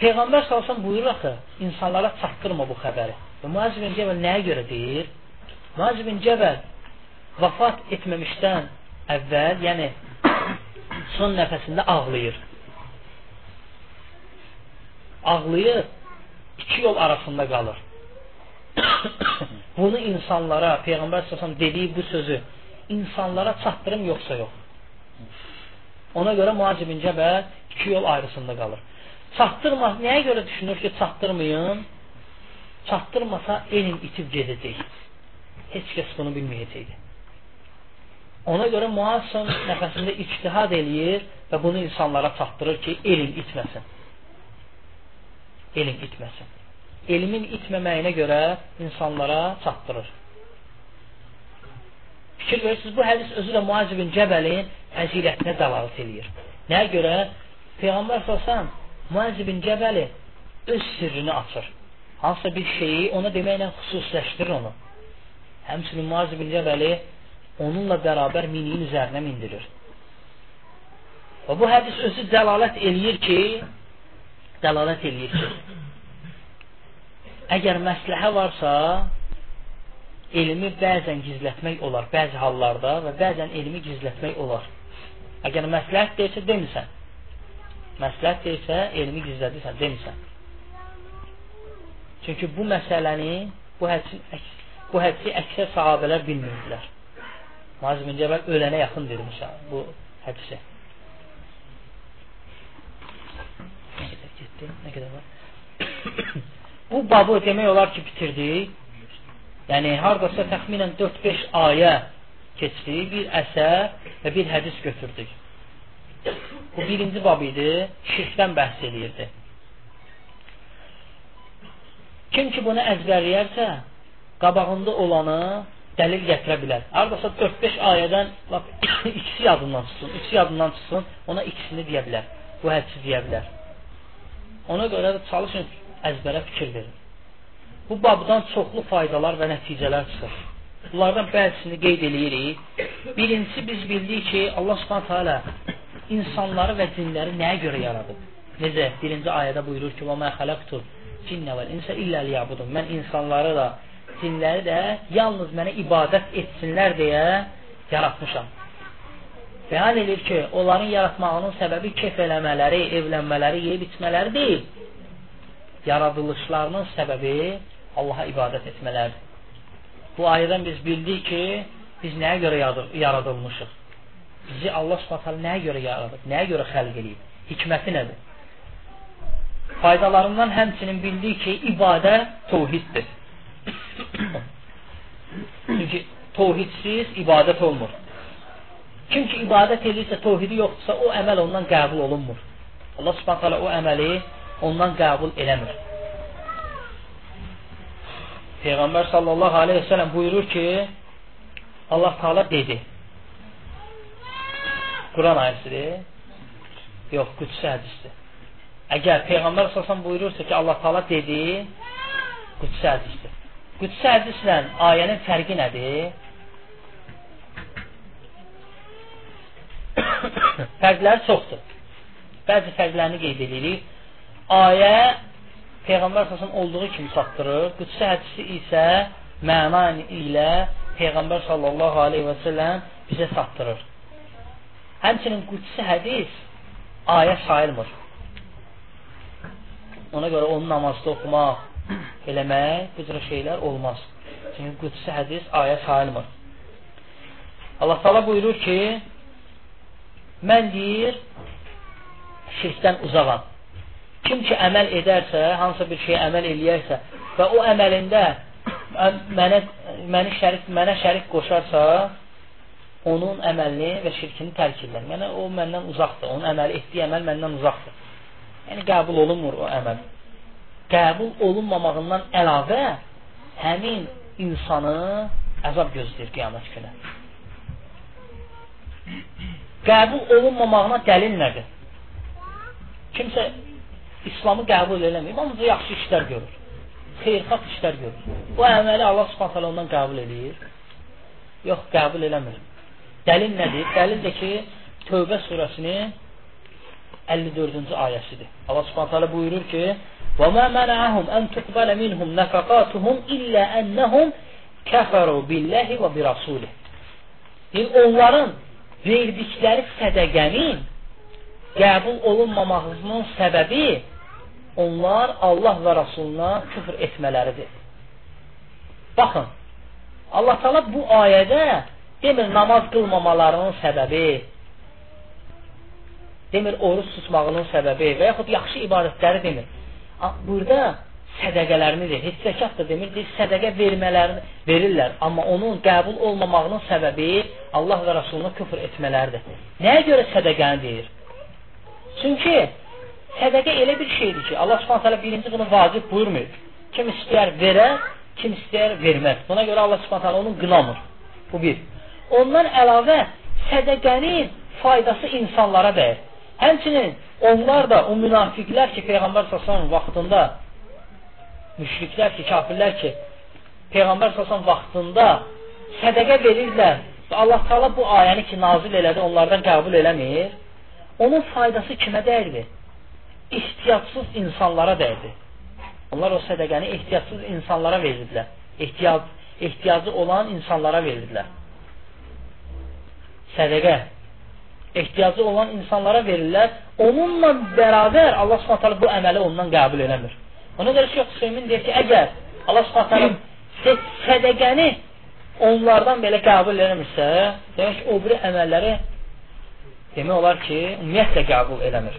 Peyğəmbər salsam buyurur axı, insanlara çatdırma bu xəbəri. Və bin Cəbəl nəyə görə deyir? Muaz bin Cəbəl vəfat etməmişdən əvvəl, yəni son nəfəsində ağlayır ağlayır, iki yol arasında qalır. Bunu insanlara, Peyğəmbər səsəm dediyi bu sözü insanlara çatdırım yoxsa yox. Ona görə Muaz ibn Cəbəl iki yol ayrısında qalır. Çatdırma, nəyə görə düşünür ki, çatdırmayın? Çatdırmasa elm itib gedəcək. Heç kəs bunu bilməyəcəkdi. Ona görə son nəfəsində ictihad eləyir və bunu insanlara çatdırır ki, elm itməsin elm itməsin. Elmin itməməyinə görə insanlara çatdırır. Fikir verirsiniz, bu hədis özü də Muaz ibn Cəbəlin fəzilətinə dəlalət eləyir. Nəyə görə? Peyğəmbər salsan Muaz ibn Cəbəli öz sirrini açır. Hansısa bir şeyi ona deməklə xüsusiləşdirir onu. Həmçinin Muaz ibn Cəbəli onunla bərabər miniyin üzərinə mindirir. Və bu hədis özü dəlalət eləyir ki, dəlalət eləyir ki, əgər məsləhə varsa, elmi bəzən gizlətmək olar, bəzi hallarda və bəzən elmi gizlətmək olar. Əgər məsləhət deyilsə, demisən. Məsləhət deyilsə, elmi gizlədirsən, demisən. Çünki bu məsələni, bu hədsi, bu hədsi əksər sahabələr bilmirdilər. Muaz bin Cəbəl ölənə yaxın demişəm bu hədisi. Nə qədər var? Bu babı demək olar ki, bitirdik. Yəni, haradasa təxminən 4-5 ayə keçdi, bir əsər və bir hədis götürdük. Bu birinci bab idi, şirkdən bəhs edirdi. Kim ki bunu əzbərləyərsə, qabağında olanı dəlil gətirə bilər. Haradasa 4-5 ayədən lap, ikisi yadından çıxsın, ikisi yadından çıxsın, ona ikisini deyə bilər. Bu hədisi deyə bilər. Ona görə də çalışın əzbərə fikir verin. Bu babdan çoxlu faydalar və nəticələr çıxır. Bunlardan bəzisini qeyd eləyirik. Birincisi biz bildik ki, Allah Subhanahu taala insanları və cinləri nəyə görə yaradıb? Necə? Birinci ayədə buyurur ki: "Və mə xalaqtu cinnə vəl insə illə liyabudun." Mən insanları da, cinləri də yalnız mənə ibadət etsinlər deyə yaratmışam. Bəyan edir ki, onların yaratmağının səbəbi kef eləmələri, evlənmələri, yeyib içmələri deyil. Yaradılışlarının səbəbi Allaha ibadət etmələrdir. Bu ayədən biz bildik ki, biz nəyə görə yaradılmışıq? Bizi Allah Subhanahu nəyə görə yaradıb? Nəyə görə xəlq edib? Hikməti nədir? Faydalarından həmçinin bildik ki, ibadət təvhiddir. Çünki təvhidsiz ibadət olmur. Kim ki ibadət edirsə, təvhidi yoxdursa, o əməl ondan qəbul olunmur. Allah Subhanahu o əməli ondan qəbul eləmir. Peyğəmbər sallallahu aleyhi ve sellem buyurur ki, Allah Taala dedi. Quran ayəsidir. Yox, qüdsi hədisdir. Əgər Peyğəmbər sallallahu buyurursa ki, Allah Taala dedi, qüdsi hədisdir. Qüdsi hədislə ayənin fərqi nədir? Fərqləri çoxdur. Bəzi fərqlərini qeyd edirik. Ayə Peyğəmbər səsəm olduğu kimi çatdırır. Qüdsi hədisi isə məna ilə Peyğəmbər sallallahu aleyhi və səlləm bizə çatdırır. Həmçinin qüdsi hədis ayə sayılmır. Ona görə onu namazda oxumaq, eləmək, bu cür şeylər olmaz. Çünki qüdsi hədis ayə sayılmır. Allah Taala buyurur ki, mən deyir, şirkdən uzaqam. Kim ki əməl edərsə, hansısa bir şeyə əməl eləyərsə və o əməlində mənə, məni şərik, mənə şərik qoşarsa, onun əməlini və şirkini tərk edirlər. Yəni, o məndən uzaqdır. Onun əməli etdiyi əməl məndən uzaqdır. Yəni, qəbul olunmur o əməl. Qəbul olunmamağından əlavə həmin insanı əzab gözləyir qiyamət günə. Qəbul olunmamağına dəlil nədir? Kimsə İslamı qəbul eləməyib, amma yaxşı işlər görür. Xeyirxat işlər görür. Bu əməli Allah Subhanahu ondan qəbul edir. Yox, qəbul eləmir. Dəlil nədir? Dəlil də ki, Tövbə surəsinin 54-cü ayəsidir. Allah Subhanahu buyurur ki: "Və mə məna'ahum an tuqbala minhum nafaqatuhum illa annahum kafaru billahi və bi rasulih." Yəni onların verdikləri sədəqənin qəbul olunmamağının səbəbi onlar Allah və Rasuluna küfr etmələridir. Baxın, Allah Taala bu ayədə demir namaz qılmamalarının səbəbi, demir oruç tutmağının səbəbi və yaxud yaxşı ibadətləri demir. Burada sədəqələrini deyir, heç zəkat da demir, deyir, sədəqə vermələrini verirlər, amma onun qəbul olmamağının səbəbi Allah və Rasuluna küfr etmələridir. Nəyə görə sədəqəni deyir? Çünki sədəqə elə bir şeydir ki, Allah Subhanahu taala birinci bunu vacib buyurmur. Kim istəyər verər, kim istəyər verməz. Buna görə Allah Subhanahu taala onu qınamır. Bu bir. Ondan əlavə sədəqənin faydası insanlara dəyir. Həmçinin onlar da o münafiqlər ki, Peyğəmbər sallallahu vaxtında müşriklər ki, kafirlər ki, Peyğəmbər sallallahu vaxtında sədəqə verirlər və Allah Taala bu ayəni ki, nazil elədi, onlardan qəbul eləmir. Onun faydası kimə dəyirdi? ehtiyatsız insanlara dəydi. Onlar o sədəqəni ehtiyatsız insanlara verirdilər. Ehtiyac, ehtiyacı olan insanlara verirdilər. Sədəqə ehtiyacı olan insanlara verirlər. Onunla bərabər Allah Subhanahu bu əməli ondan qəbul eləmir. Ona görə Şeyx Hüseymin deyir ki, əgər Allah Subhanahu sədəqəni onlardan belə qəbul eləmirsə, demək ki, o biri əməlləri demək olar ki, ümumiyyətlə qəbul eləmir.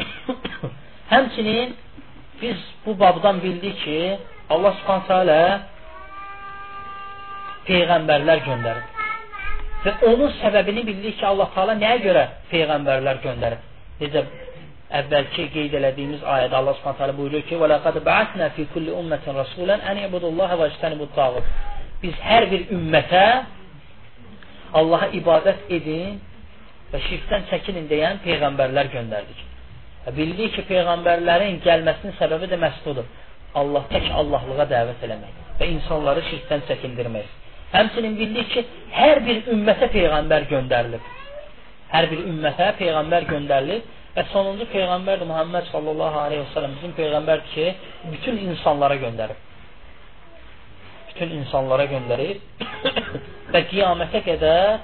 Həmçinin biz bu babdan bildik ki, Allah Subhanahu taala peyğəmbərlər göndərib. Və onun səbəbini bildik ki, Allah Taala nəyə görə peyğəmbərlər göndərib? Necə əvvəlki qeyd elədiyimiz ayədə Allah Subhanahu taala buyurur ki: "Və laqad ba'athna fi kulli ummatin rasulan an ibudullaha və ijtanibut tağut." Biz hər bir ümmətə Allaha ibadət edin və şirkdən çəkinin deyən peyğəmbərlər göndərdik. Bildik ki, peyğəmbərlərin gəlməsinin səbəbi də məhsudur. Allah tək Allahlığa dəvət eləmək və insanları şirkdən çəkindirmək. Həmçinin bildik ki, hər bir ümmətə peyğəmbər göndərilib. Hər bir ümmətə peyğəmbər göndərilib və sonuncu peyğəmbər də Muhammed sallallahu aleyhi və səlləm bizim peyğəmbər ki, bütün insanlara göndərib. Bütün insanlara göndərib və qiyamətə qədər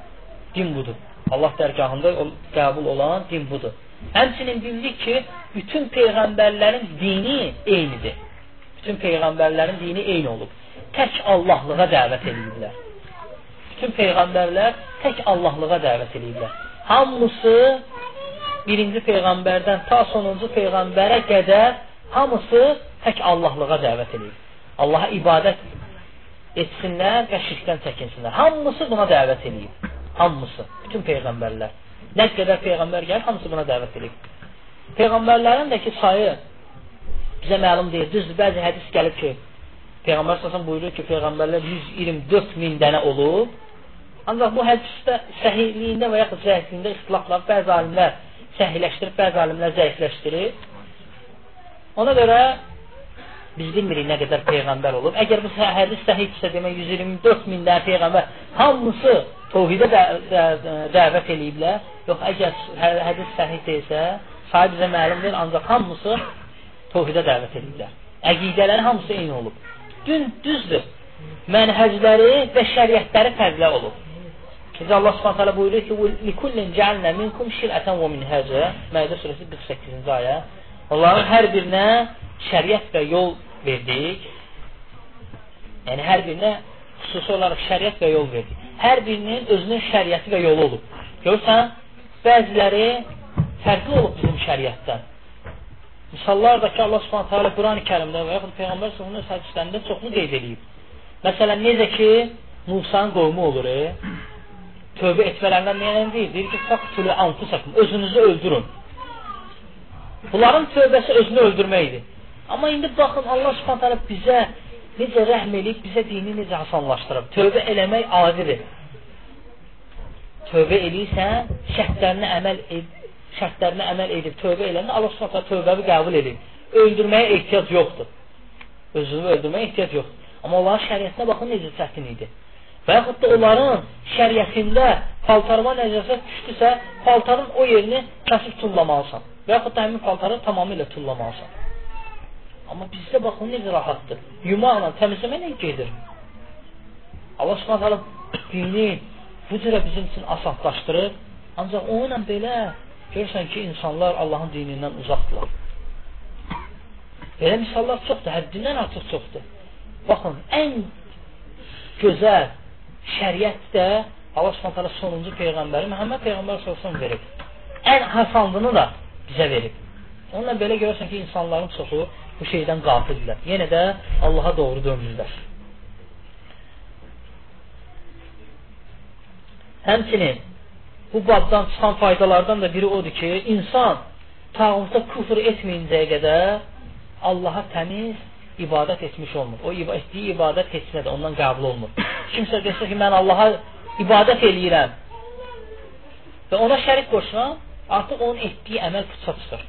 din budur. Allah dərgahında qəbul olan din budur. Həmçinin bildik ki, bütün peyğəmbərlərin dini eynidir. Bütün peyğəmbərlərin dini eyni olub. Tək Allahlığa dəvət ediblər. Bütün peyğəmbərlər tək Allahlığa dəvət ediblər. Hamısı birinci peyğəmbərdən ta sonuncu peyğəmbərə qədər hamısı tək Allahlığa dəvət edir. Allaha ibadət etsinlər və şirkdən çəkinsinlər. Hamısı buna dəvət edir. Hamısı, bütün peyğəmbərlər. Nə qədər peyğəmbər gəlir, hamısı buna dəvət edir. Peyğəmbərlərin də ki sayı bizə məlum deyil. Düzdür, bəzi hədis gəlib ki, Peyğəmbər səsən buyurur ki, Peyğəmbərlər 124 min dənə olub. Ancaq bu hədisdə səhihliyində və yaxud zəifliyində ixtilaflar bəzi alimlər səhihləşdirib, bəzi alimlər zəifləşdirib. Ona görə biz bilmirik nə qədər peyğəmbər olub. Əgər bu hədis səhihdirsə, demək 124 min dənə peyğəmbər hamısı təvhidə də, də, də, dəvət eləyiblər. Yox, əgər hə, hədis səhih deyilsə, sayı bizə məlum deyil, ancaq hamısı təvhidə dəvət eləyiblər. Əqidələri hamısı eyni olub. Dün düzdür. Mənhəcləri və şəriətləri fərqli olub. Necə Allah Subhanahu taala buyurur ki: "Likullin ca'alna minkum şir'atan və minhaca." Məidə surəsi 48-ci ayə. Onların hər birinə şəriət və yol verdik. Yəni hər birinə xüsusi olaraq şəriət və yol verdik. Hər birinin özünün şəriəti və yolu olub. Görürsən, bəziləri fərqli olub bizim şəriətdən. Misallar da ki, Allah Subhanahu taala Qurani-Kərimdə və yaxud Peyğəmbər və səlləm hədislərində çoxunu qeyd edib. Məsələn, necə ki, Musanın qovmu olur, e? tövbə etmələrindən neyələn deyir? Deyir ki, fəqtülü anfusakum, özünüzü öldürün. Bunların tövbəsi özünü öldürməkdir. Amma indi baxın, Allah subhanətələ bizə necə rəhm eləyib, bizə dini necə hasanlaşdırıb. Tövbə eləmək adidir. Tövbə eləyirsən, şərtlərinə əməl ed şərtlərinə əməl edib tövbə eləndə Allah Subhanahu tövbəvi qəbul edir. Öldürməyə ehtiyac yoxdur. Özünü öldürməyə ehtiyac yoxdur. Amma onların şəriətinə baxın necə çətin idi. Və yaxud da onların şəriətində paltarıma nəcəsət düşdüsə, paltarın o yerini kəsib tullamalısan. Və yaxud da həmin paltarı tamamilə tullamalısan. Amma bizdə baxın necə rahatdır. Yumaqla təmizləməklə gedir. Allah Subhanahu dini bu cürə bizim üçün asanlaşdırır. Ancaq onunla belə görürsən ki, insanlar Allahın dinindən uzaqdırlar. Belə misallar çoxdur, həddindən artıq çoxdur. Baxın, ən gözəl şəriət də Allah Subhanahu sonuncu peyğəmbəri Məhəmməd peyğəmbər sallallahu verib. Ən hasanlığını da bizə verib. Onunla belə görürsən ki, insanların çoxu bu şeydən qafildirlər. Yenə də Allaha doğru dönmürlər. Həmçinin bu babdan çıxan faydalardan da biri odur ki, insan tağuta küfr etməyincəyə qədər Allaha təmiz ibadət etmiş olmur. O etdiyi ibadət heç nədir, ondan qəbul olmur. Kimsə desə ki, mən Allaha ibadət eləyirəm və ona şərik qoşuram, artıq onun etdiyi əməl puça çıxır.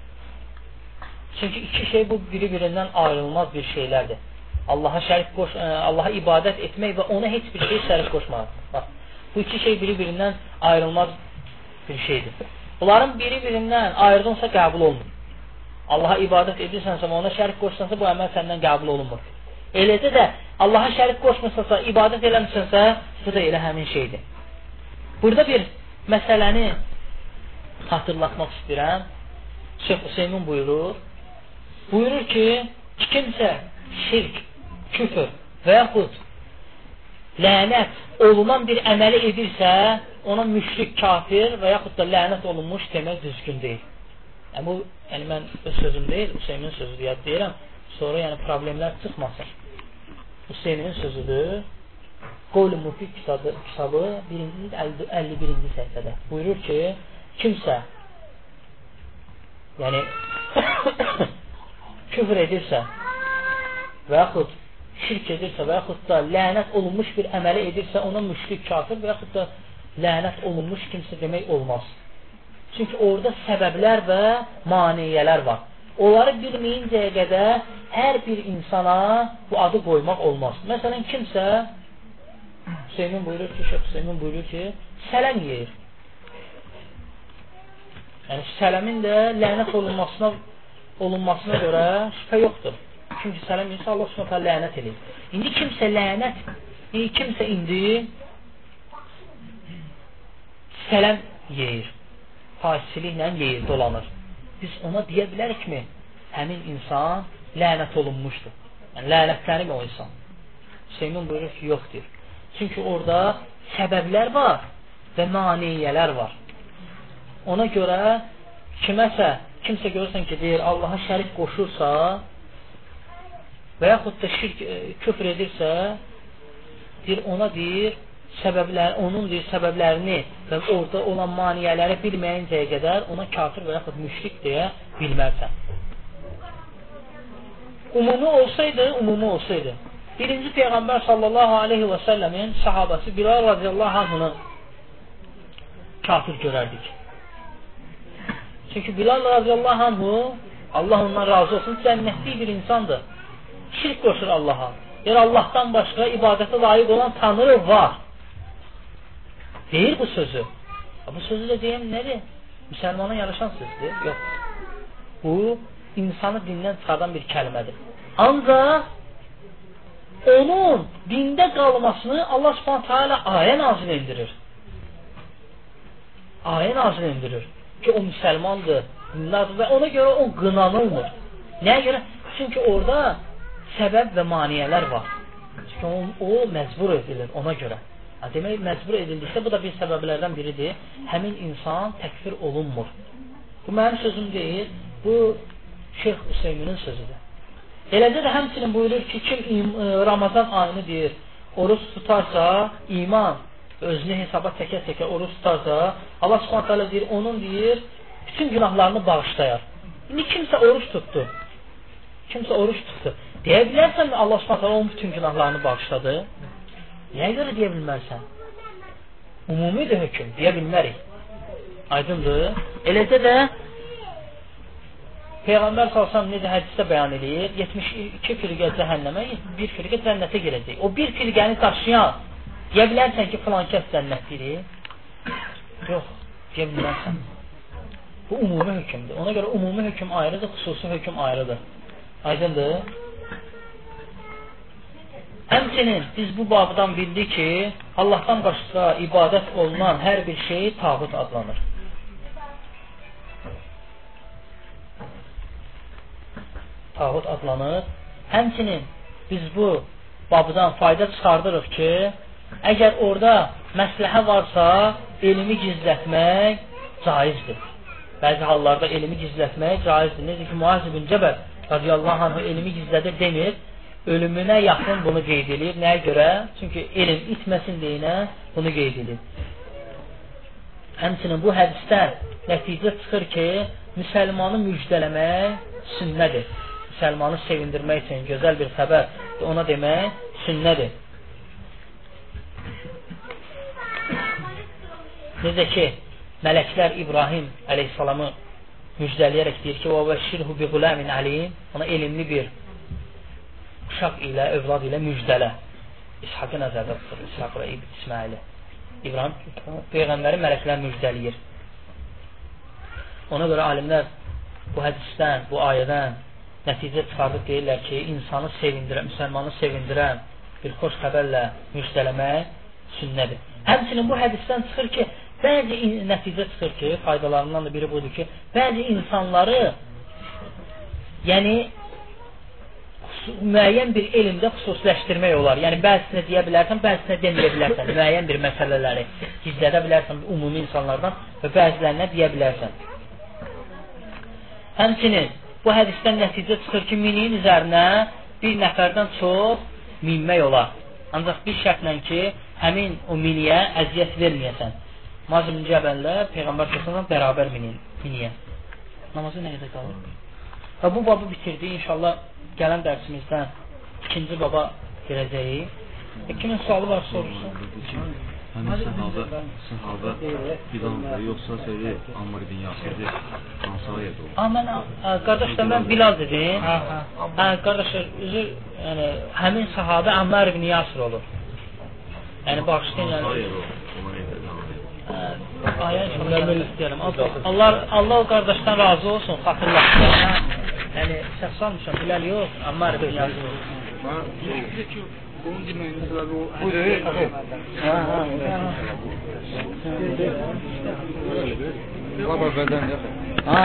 Çünki iki şey bu biri-birindən ayrılmaz bir şeylərdir. Allaha şərik qoş, e, Allaha ibadət etmək və ona heç bir şey şərik qoşmaq. Bax, bu iki şey biri-birindən ayrılmaz bir şeydir. Bunların biri-birindən ayrılınsa qəbul olunur. Allaha ibadət edirsənsə ona şərik qoşsansa, bu əməl səndən qəbul olunmur. Eləcə də Allaha şərik qoşmursansa, ibadət eləmirsənsə, bu da elə həmin şeydir. Burada bir məsələni xatırlatmaq istəyirəm. Şeyx Hüseymin buyurur. Buyurur ki, kimsə şirk, küfür və yaxud lənət olunan bir əməli edirsə, ona müşrik, kafir və yaxud da lənət olunmuş demək düzgün deyil. Yəni, bu, yəni mən öz sözüm deyil, Hüseynin sözüdür, yad deyirəm. Sonra yəni problemlər çıxmasın. Hüseynin sözüdür. Qovlu Mufid kitabı, kitabı 1-ci 51-ci səhifədə buyurur ki, kimsə yəni küfr edirsə və yaxud şirk edirsə və yaxud da lənət olunmuş bir əməli edirsə, ona müşrik kafir və yaxud da lənət olunmuş kimsə demək olmaz. Çünki orada səbəblər və maniyələr var. Onları bilməyincəyə qədər hər bir insana bu adı qoymaq olmaz. Məsələn, kimsə Hüseymin buyurur ki, Şeyh Hüseymin buyurur ki, sələm yeyir. Yəni, sələmin də lənət olunmasına, olunmasına görə şübhə yoxdur. Çünki sələm yeyirsə, Allah s.ə. lənət edir. İndi kimsə lənət, indi kimsə indi sələm yeyir faizçiliklə yeyir, dolanır. Biz ona deyə bilərikmi? Həmin insan lənət olunmuşdur. Yəni, lənətlənib o insan. Hüseymin buyurur ki, yoxdur. Çünki orada səbəblər var və maniyələr var. Ona görə kiməsə, kimsə görürsən ki, deyir, Allaha şərik qoşursa və yaxud da şirk, e, küfr edirsə, deyir, ona deyir, səbəblər, onun deyir, səbəblərini və orada olan maniyələri bilməyincəyə qədər ona kafir və yaxud müşrik deyə bilmərsən. Umumi olsaydı, umumi olsaydı. Birinci Peyğəmbər sallallahu aleyhi və səlləmin sahabəsi Bilal radiyallahu anhını kafir görərdik. Çünki Bilal radiyallahu anhu Allah ondan razı olsun cənnətli bir insandır. Şirk qoşur Allaha. Yəni Allahdan başqa ibadətə layiq olan Tanrı var. Deyir bu sözü. Bu sözü də deyəm nədir? Müsəlmana yaraşan sözdür. Yox. Bu insanı dindən çıxardan bir kəlmədir. Ancaq onun dində qalmasını Allah Subhanahu taala ayə nazil endirir. Ayə nazil endirir ki, o müsəlmandır, dindardır və ona görə o qınanılmır. Nəyə görə? Çünki orada səbəb və maniyələr var. Çünki o, o məcbur edilir ona görə. Demək, məcbur edildikdə bu da bir səbəblərdən biridir. Həmin insan təkfir olunmur. Bu mənim sözüm deyil, bu Şeyx Hüseyminin sözüdür. Eləcə də həmçinin buyurur ki, kim e, Ramazan ayını deyir, oruç tutarsa, iman özünü hesaba çəkə-çəkə oruç tutarsa, Allah Subhanahu taala deyir, onun deyir, bütün günahlarını bağışlayar. İndi kimsə oruç tutdu. Kimsə oruç tutdu. Deyə bilərsənmi Allah Subhanahu onun bütün günahlarını bağışladı? Niyə görə deyə bilmərsən? Umumidir hökm, deyə bilmərik. Aydındır? Eləcə də Peyğəmbər sallallahu necə hədisdə bəyan edir? 72 firqə cəhənnəmə, bir firqə cənnətə girəcək. O bir firqəni daşıyan deyə bilərsən ki, filan kəs cənnətlidir? Yox, deyə bilmərsən. Bu ümumi hökmdür. Ona görə ümumi hökm ayrıdır, xüsusi hökm ayrıdır. Aydındır? Həmçinin biz bu babdan bildik ki, Allahdan başqa ibadət olunan hər bir şey tağut adlanır. tağut adlanır. Həmçinin biz bu babdan fayda çıxardırıq ki, əgər orada məsləhə varsa, elmi gizlətmək caizdir. Bəzi hallarda elmi gizlətmək caizdir. Necə ki, Muaz ibn Cəbəl radiyallahu anh elmi gizlədir demir, ölümünə yaxın bunu qeyd edir. Nəyə görə? Çünki elm itməsin deyinə bunu qeyd edir. Həmçinin bu hədisdən nəticə çıxır ki, müsəlmanı müjdələmək sünnədir müsəlmanı sevindirmək üçün gözəl bir xəbər ona demək sünnədir. Necə ki, mələklər İbrahim əleyhissalamı müjdələyərək deyir ki, və şirhu bi quləmin alim, ona elmli bir uşaq ilə, övlad ilə müjdələ. İshaqı nəzərdə tutur, İshaq və İsmaili. İbrahim Peyğəmbəri mələklər müjdələyir. Ona görə alimlər bu hədisdən, bu ayədən nəticə çıxardıb deyirlər ki, insanı sevindirən, müsəlmanı sevindirən bir xoş xəbərlə müjdələmək sünnədir. Həmçinin bu hədisdən çıxır ki, bəzi nəticə çıxır ki, faydalarından da biri budur ki, bəzi insanları yəni müəyyən bir elmdə xüsusiləşdirmək olar. Yəni bəzisinə deyə bilərsən, bəzisinə deməyə bilərsən. Müəyyən bir məsələləri gizlədə bilərsən ümumi insanlardan və bəzilərinə deyə bilərsən. Həmçinin Bu hədisdən nəticə çıxır ki, minin üzərinə bir nəfərdən çox minmək olar. Ancaq bir şərtlə ki, həmin o miniyə əziyyət verməyəsən. Mazim Cəbəllə Peyğəmbər səsələ bərabər minin, miniyə. Namazı nə qədər qalır? Və bu babı bitirdi. İnşallah gələn dərsimizdən ikinci baba girəcəyik. E, kimin sualı var sorursun? Həmin səhabə, səhabə Bilaldır, yoxsa söyle Ammar ibn Yasirdir, hansı ayət olur? Ha, mən, qardaş da mən Bilal dedim. Hə, hə. Hə, qardaşlar, üzr, yəni, həmin səhabə Ammar ibn Yasir olur. Yəni, bağışlayın, yəni. Ayə inşallah istəyirəm. Allah, Allah o qardaşdan razı olsun, xatırlatdı. Yəni, şəxs almışam, Bilal yox, Ammar ibn Yasir. Mən Bunun deməyinin səbəbi o... Buyur, hə, hə. Baba bədən yox. Ha,